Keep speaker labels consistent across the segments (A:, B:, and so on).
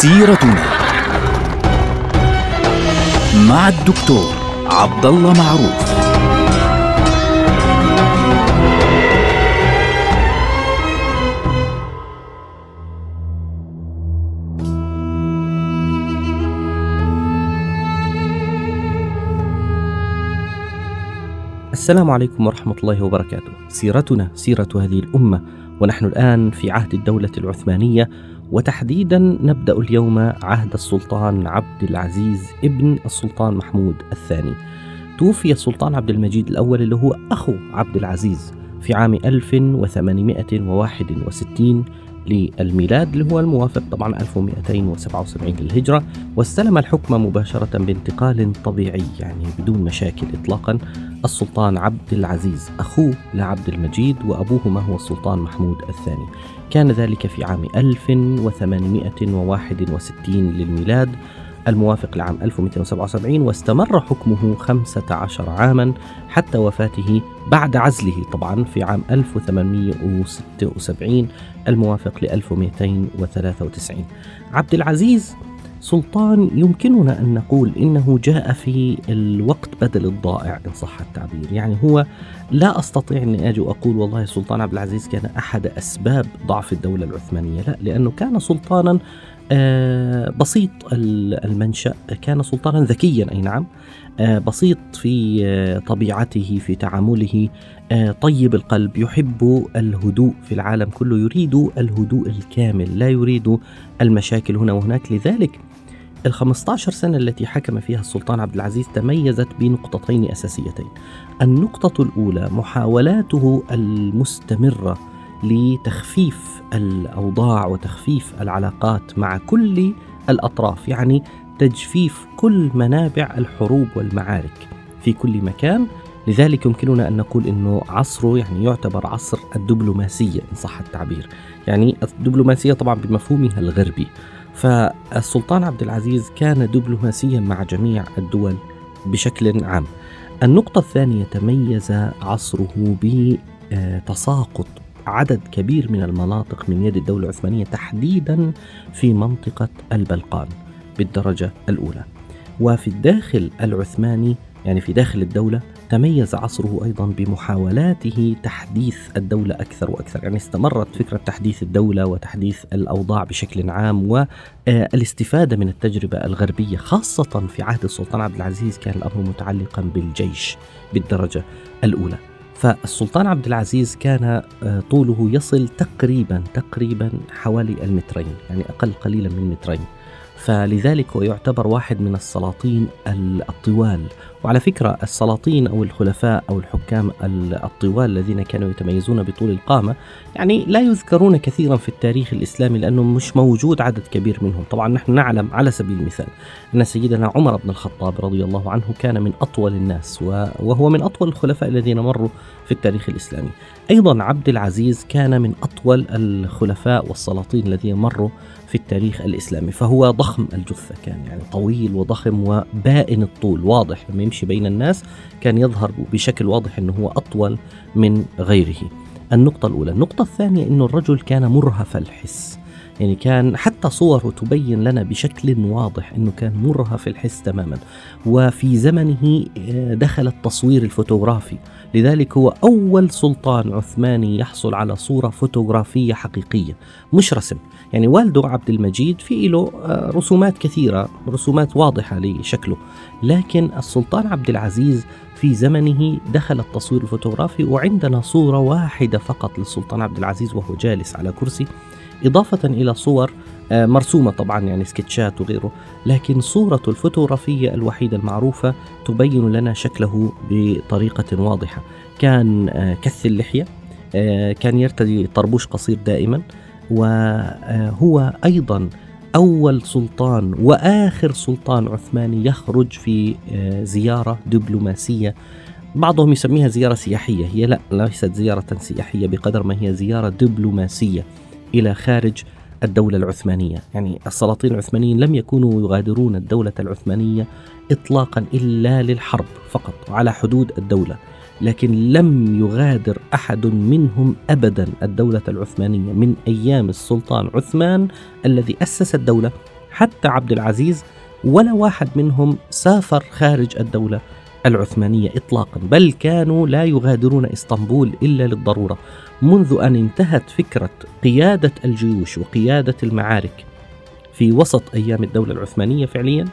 A: سيرتنا مع الدكتور عبد الله معروف
B: السلام عليكم ورحمة الله وبركاته. سيرتنا سيرة هذه الأمة ونحن الآن في عهد الدولة العثمانية وتحديدا نبدأ اليوم عهد السلطان عبد العزيز ابن السلطان محمود الثاني. توفي السلطان عبد المجيد الأول اللي هو أخو عبد العزيز في عام 1861 للميلاد اللي هو الموافق طبعا 1277 للهجرة واستلم الحكم مباشرة بانتقال طبيعي يعني بدون مشاكل إطلاقا السلطان عبد العزيز أخوه لعبد المجيد وأبوهما هو السلطان محمود الثاني كان ذلك في عام 1861 للميلاد. الموافق لعام 1277 واستمر حكمه 15 عاما حتى وفاته بعد عزله طبعا في عام 1876 الموافق ل 1293 عبد العزيز سلطان يمكننا أن نقول إنه جاء في الوقت بدل الضائع إن صح التعبير، يعني هو لا أستطيع أني أجي وأقول والله السلطان عبد العزيز كان أحد أسباب ضعف الدولة العثمانية، لا لأنه كان سلطانا آه، بسيط المنشأ كان سلطانا ذكيا أي نعم آه، بسيط في آه، طبيعته في تعامله طيب القلب يحب الهدوء في العالم كله يريد الهدوء الكامل لا يريد المشاكل هنا وهناك. لذلك ال 15 سنة التي حكم فيها السلطان عبد العزيز تميزت بنقطتين أساسيتين. النقطة الأولى محاولاته المستمرة لتخفيف الأوضاع وتخفيف العلاقات مع كل الأطراف يعني تجفيف كل منابع الحروب والمعارك في كل مكان. لذلك يمكننا أن نقول إنه عصره يعني يعتبر عصر الدبلوماسية إن صح التعبير. يعني الدبلوماسية طبعا بمفهومها الغربي. فالسلطان عبد العزيز كان دبلوماسيا مع جميع الدول بشكل عام. النقطة الثانية تميز عصره بتساقط عدد كبير من المناطق من يد الدولة العثمانية تحديدا في منطقة البلقان بالدرجة الأولى. وفي الداخل العثماني يعني في داخل الدولة تميز عصره أيضا بمحاولاته تحديث الدولة أكثر وأكثر. يعني استمرت فكرة تحديث الدولة وتحديث الأوضاع بشكل عام والإستفادة من التجربة الغربية خاصة في عهد السلطان عبد العزيز كان الأمر متعلقا بالجيش بالدرجة الأولى. فالسلطان عبد العزيز كان آه، طوله يصل تقريبا تقريبا حوالي المترين يعني أقل قليلا من مترين. فلذلك هو يعتبر واحد من السلاطين الطوال وعلى فكرة السلاطين أو الخلفاء أو الحكام الطوال الذين كانوا يتميزون بطول القامة يعني لا يذكرون كثيرا في التاريخ الإسلامي لأنه مش موجود عدد كبير منهم. طبعا نحن نعلم على سبيل المثال أن سيدنا عمر بن الخطاب رضي الله عنه كان من أطول الناس وهو من أطول الخلفاء الذين مروا في التاريخ الإسلامي. أيضا عبد العزيز كان من أطول الخلفاء والسلاطين الذين مروا في التاريخ الإسلامي فهو ضخم الجثة كان يعني طويل وضخم وبائن الطول واضح لما يمشي بين الناس كان يظهر بشكل واضح أنه هو أطول من غيره. النقطة الأولى النقطة الثانية أنه الرجل كان مرهف الحس. يعني كان حتى صوره تبين لنا بشكل واضح إنه كان مرهف الحس تماما. وفي زمنه آه، دخل التصوير الفوتوغرافي. لذلك هو أول سلطان عثماني يحصل على صورة فوتوغرافية حقيقية مش رسم. يعني والده عبد المجيد في له آه، رسومات كثيرة رسومات واضحة لشكله. لكن السلطان عبد العزيز في زمنه دخل التصوير الفوتوغرافي وعندنا صورة واحدة فقط للسلطان عبد العزيز وهو جالس على كرسي إضافة إلى صور آه، مرسومة طبعا يعني سكتشات وغيره. لكن صورته الفوتوغرافية الوحيدة المعروفة تبين لنا شكله بطريقة واضحة. كان آه، كث اللحية كان يرتدي طربوش قصير دائما. وهو أيضا أول سلطان وآخر سلطان عثماني يخرج في زيارة دبلوماسية. بعضهم يسميها زيارة سياحية هي لا ليست زيارة سياحية بقدر ما هي زيارة دبلوماسية إلى خارج الدولة العثمانية. يعني السلاطين العثمانيين لم يكونوا يغادرون الدولة العثمانية إطلاقا إلا للحرب فقط على حدود الدولة. لكن لم يغادر أحد منهم أبدا الدولة العثمانية من أيام السلطان عثمان الذي أسس الدولة حتى عبد العزيز ولا واحد منهم سافر خارج الدولة العثمانية إطلاقا بل كانوا لا يغادرون إسطنبول إلا للضرورة. منذ أن انتهت فكرة قيادة الجيوش وقيادة المعارك في وسط أيام الدولة العثمانية فعليا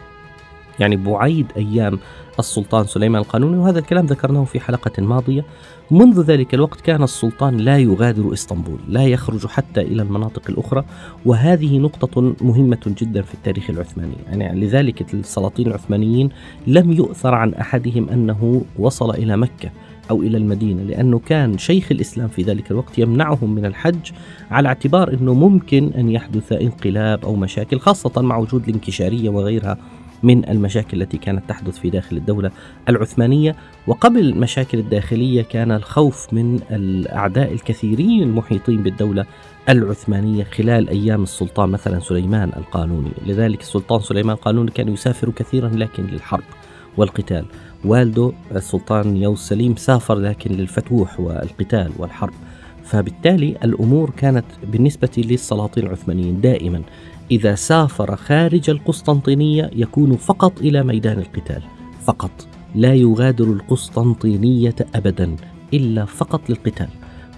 B: يعني بعيد أيام السلطان سليمان القانوني وهذا الكلام ذكرناه في حلقة ماضية. منذ ذلك الوقت كان السلطان لا يغادر إسطنبول لا يخرج حتى إلى المناطق الأخرى وهذه نقطة مهمة جدا في التاريخ العثماني. يعني لذلك السلاطين العثمانيين لم يؤثر عن أحدهم أنه وصل إلى مكة أو إلى المدينة لأنه كان شيخ الإسلام في ذلك الوقت يمنعهم من الحج على اعتبار أنه ممكن أن يحدث انقلاب أو مشاكل خاصة مع وجود الانكشارية وغيرها. من المشاكل التي كانت تحدث في داخل الدولة العثمانية. وقبل المشاكل الداخلية كان الخوف من الأعداء الكثيرين المحيطين بالدولة العثمانية خلال أيام السلطان مثلا سليمان القانوني. لذلك السلطان سليمان القانوني كان يسافر كثيرا لكن للحرب والقتال. والده السلطان يوسف سليم سافر لكن للفتوح والقتال والحرب. فبالتالي الأمور كانت بالنسبة للسلاطين العثمانيين دائما إذا سافر خارج القسطنطينية يكون فقط إلى ميدان القتال. فقط. لا يغادر القسطنطينية أبدا إلا فقط للقتال.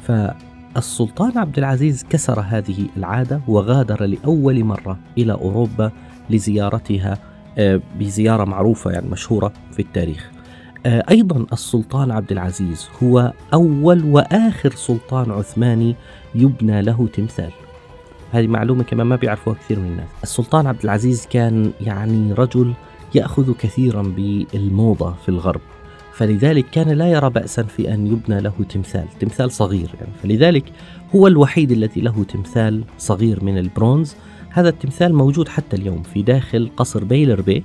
B: فالسلطان عبد العزيز كسر هذه العادة وغادر لأول مرة إلى أوروبا لزيارتها آه، بزيارة معروفة يعني مشهورة في التاريخ. آه، أيضا السلطان عبد العزيز هو أول وآخر سلطان عثماني يبنى له تمثال. هذه معلومة كمان ما بيعرفوها كثير من الناس. السلطان عبد العزيز كان يعني رجل يأخذ كثيرا بالموضة في الغرب فلذلك كان لا يرى بأسا في أن يبنى له تمثال تمثال صغير يعني. فلذلك هو الوحيد الذي له تمثال صغير من البرونز. هذا التمثال موجود حتى اليوم في داخل قصر بيلر بي.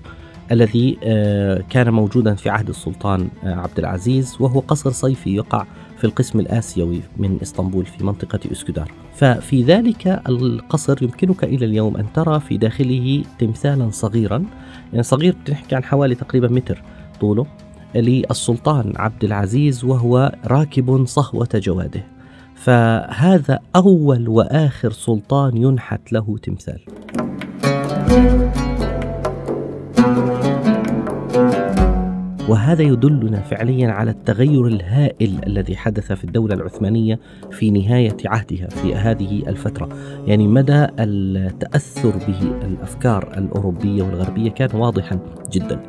B: الذي آه، كان موجودا في عهد السلطان آه، عبد العزيز وهو قصر صيفي يقع في القسم الآسيوي من إسطنبول في منطقة أسكدار ففي ذلك القصر يمكنك إلى اليوم أن ترى في داخله تمثالا صغيرا يعني صغير بنحكي عن حوالي تقريبا متر طوله للسلطان عبد العزيز وهو راكب صهوة جواده. فهذا أول وآخر سلطان ينحت له تمثال. وهذا يدلنا فعليا على التغير الهائل الذي حدث في الدولة العثمانية في نهاية عهدها في هذه الفترة. يعني مدى التأثر به الأفكار الأوروبية والغربية كان واضحا جدا.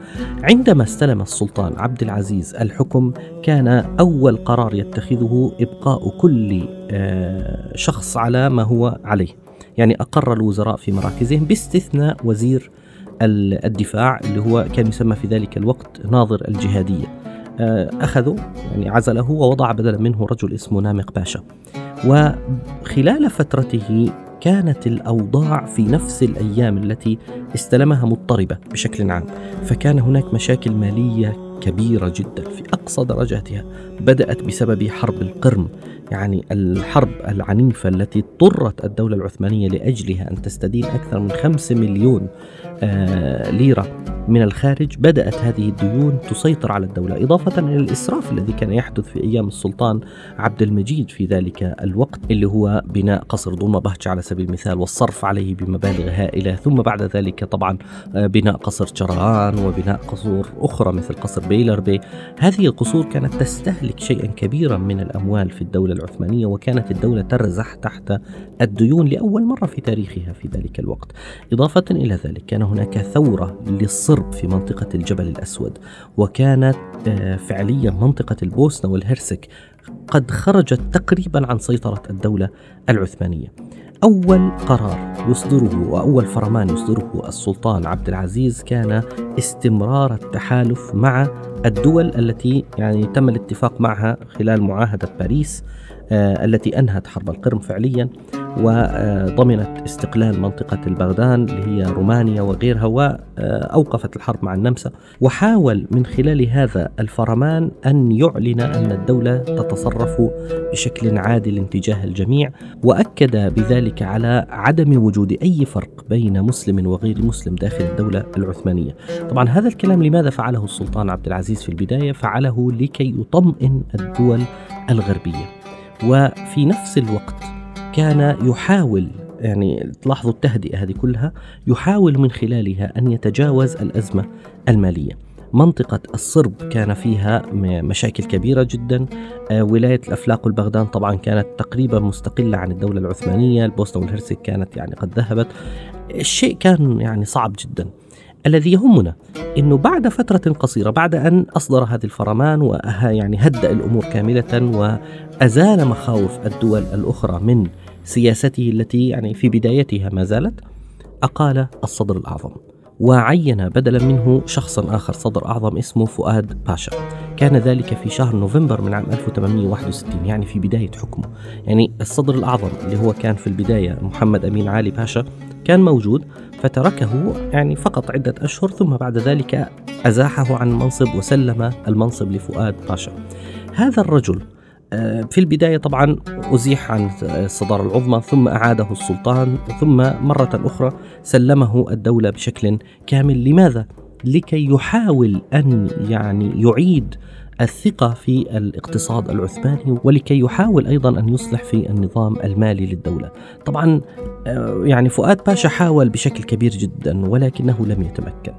B: عندما استلم السلطان عبد العزيز الحكم كان أول قرار يتخذه إبقاء كل آه، شخص على ما هو عليه. يعني أقر الوزراء في مراكزهم باستثناء وزير الدفاع اللي هو كان يسمى في ذلك الوقت ناظر الجهادية. آه، أخذوا يعني عزله ووضع بدلا منه رجل اسمه نامق باشا. وخلال فترته كانت الأوضاع في نفس الأيام التي استلمها مضطربة بشكل عام. فكان هناك مشاكل مالية كبيرة جدا في أقصى درجاتها بدأت بسبب حرب القرم يعني الحرب العنيفة التي اضطرت الدولة العثمانية لأجلها أن تستدين أكثر من خمسة مليون آه، ليرة. من الخارج بدأت هذه الديون تسيطر على الدولة إضافة إلى الإسراف الذي كان يحدث في أيام السلطان عبد المجيد في ذلك الوقت اللي هو بناء قصر ضمة بهجة على سبيل المثال والصرف عليه بمبالغ هائلة ثم بعد ذلك طبعا آه، بناء قصر جراغان وبناء قصور أخرى مثل قصر بيلربي. هذه القصور كانت تستهلك شيئا كبيرا من الأموال في الدولة العثمانية وكانت الدولة ترزح تحت الديون لأول مرة في تاريخها في ذلك الوقت. إضافة إلى ذلك كان هناك ثورة للصرب في منطقة الجبل الأسود وكانت آه، فعليا منطقة البوسنة والهرسك قد خرجت تقريبا عن سيطرة الدولة العثمانية. أول قرار يصدره وأول فرمان يصدره السلطان عبد العزيز كان استمرار التحالف مع الدول التي يعني تم الاتفاق معها خلال معاهدة باريس. التي أنهت حرب القرم فعليا وضمنت استقلال منطقة البغدان اللي هي رومانيا وغيرها وأوقفت الحرب مع النمسا. وحاول من خلال هذا الفرمان أن يعلن أن الدولة تتصرف بشكل عادل تجاه الجميع وأكد بذلك على عدم وجود أي فرق بين مسلم وغير مسلم داخل الدولة العثمانية. طبعا هذا الكلام لماذا فعله السلطان عبد العزيز في البداية؟ فعله لكي يطمئن الدول الغربية. وفي نفس الوقت كان يحاول يعني تلاحظوا التهدئة هذه كلها يحاول من خلالها أن يتجاوز الأزمة المالية. منطقة الصرب كان فيها مشاكل كبيرة جدا. آه، ولاية الأفلاق والبغدان طبعا كانت تقريبا مستقلة عن الدولة العثمانية. البوسنة والهرسك كانت يعني قد ذهبت. الشيء كان يعني صعب جدا. الذي يهمنا إنه بعد فترة قصيرة بعد أن أصدر هذه الفرمان ويعني هدأ الأمور كاملة وأزال مخاوف الدول الأخرى من سياسته التي يعني في بدايتها ما زالت أقال الصدر الأعظم وعين بدلا منه شخصا آخر صدر أعظم اسمه فؤاد باشا. كان ذلك في شهر نوفمبر من عام 1861 يعني في بداية حكمه. يعني الصدر الأعظم اللي هو كان في البداية محمد أمين علي باشا كان موجود فتركه يعني فقط عدة أشهر ثم بعد ذلك أزاحه عن المنصب وسلم المنصب لفؤاد باشا هذا الرجل آه، في البداية طبعا أزيح عن الصدارة العظمى ثم أعاده السلطان ثم مرة أخرى سلمه الدولة بشكل كامل لماذا؟ لكي يحاول أن يعني يعيد الثقة في الاقتصاد العثماني ولكي يحاول أيضا أن يصلح في النظام المالي للدولة. طبعا آه، يعني فؤاد باشا حاول بشكل كبير جدا ولكنه لم يتمكن.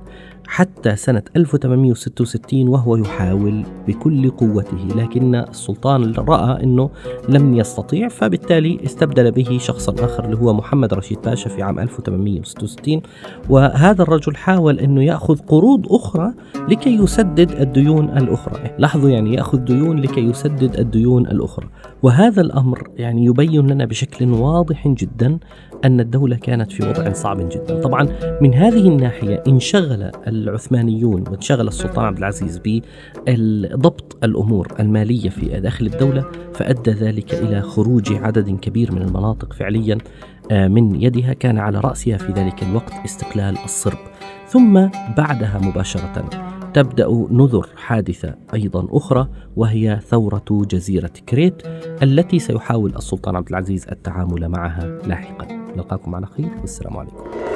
B: حتى سنة 1866 وهو يحاول بكل قوته لكن السلطان رأى أنه لم يستطيع فبالتالي استبدل به شخصا آخر اللي هو محمد رشيد باشا في عام 1866 وهذا الرجل حاول أنه يأخذ قروض أخرى لكي يسدد الديون الأخرى. لاحظوا يعني يأخذ ديون لكي يسدد الديون الأخرى. وهذا الأمر يعني يبين لنا بشكل واضح جدا أن الدولة كانت في وضع صعب جدا. طبعا من هذه الناحية انشغل العثمانيون وانشغل السلطان عبد العزيز بضبط الأمور المالية في داخل الدولة فأدى ذلك إلى خروج عدد كبير من المناطق فعليا آه، من يدها كان على رأسها في ذلك الوقت استقلال الصرب. ثم بعدها مباشرة تبدأ نذر حادثة أيضا أخرى وهي ثورة جزيرة كريت التي سيحاول السلطان عبد العزيز التعامل معها لاحقا. نلقاكم على خير والسلام عليكم.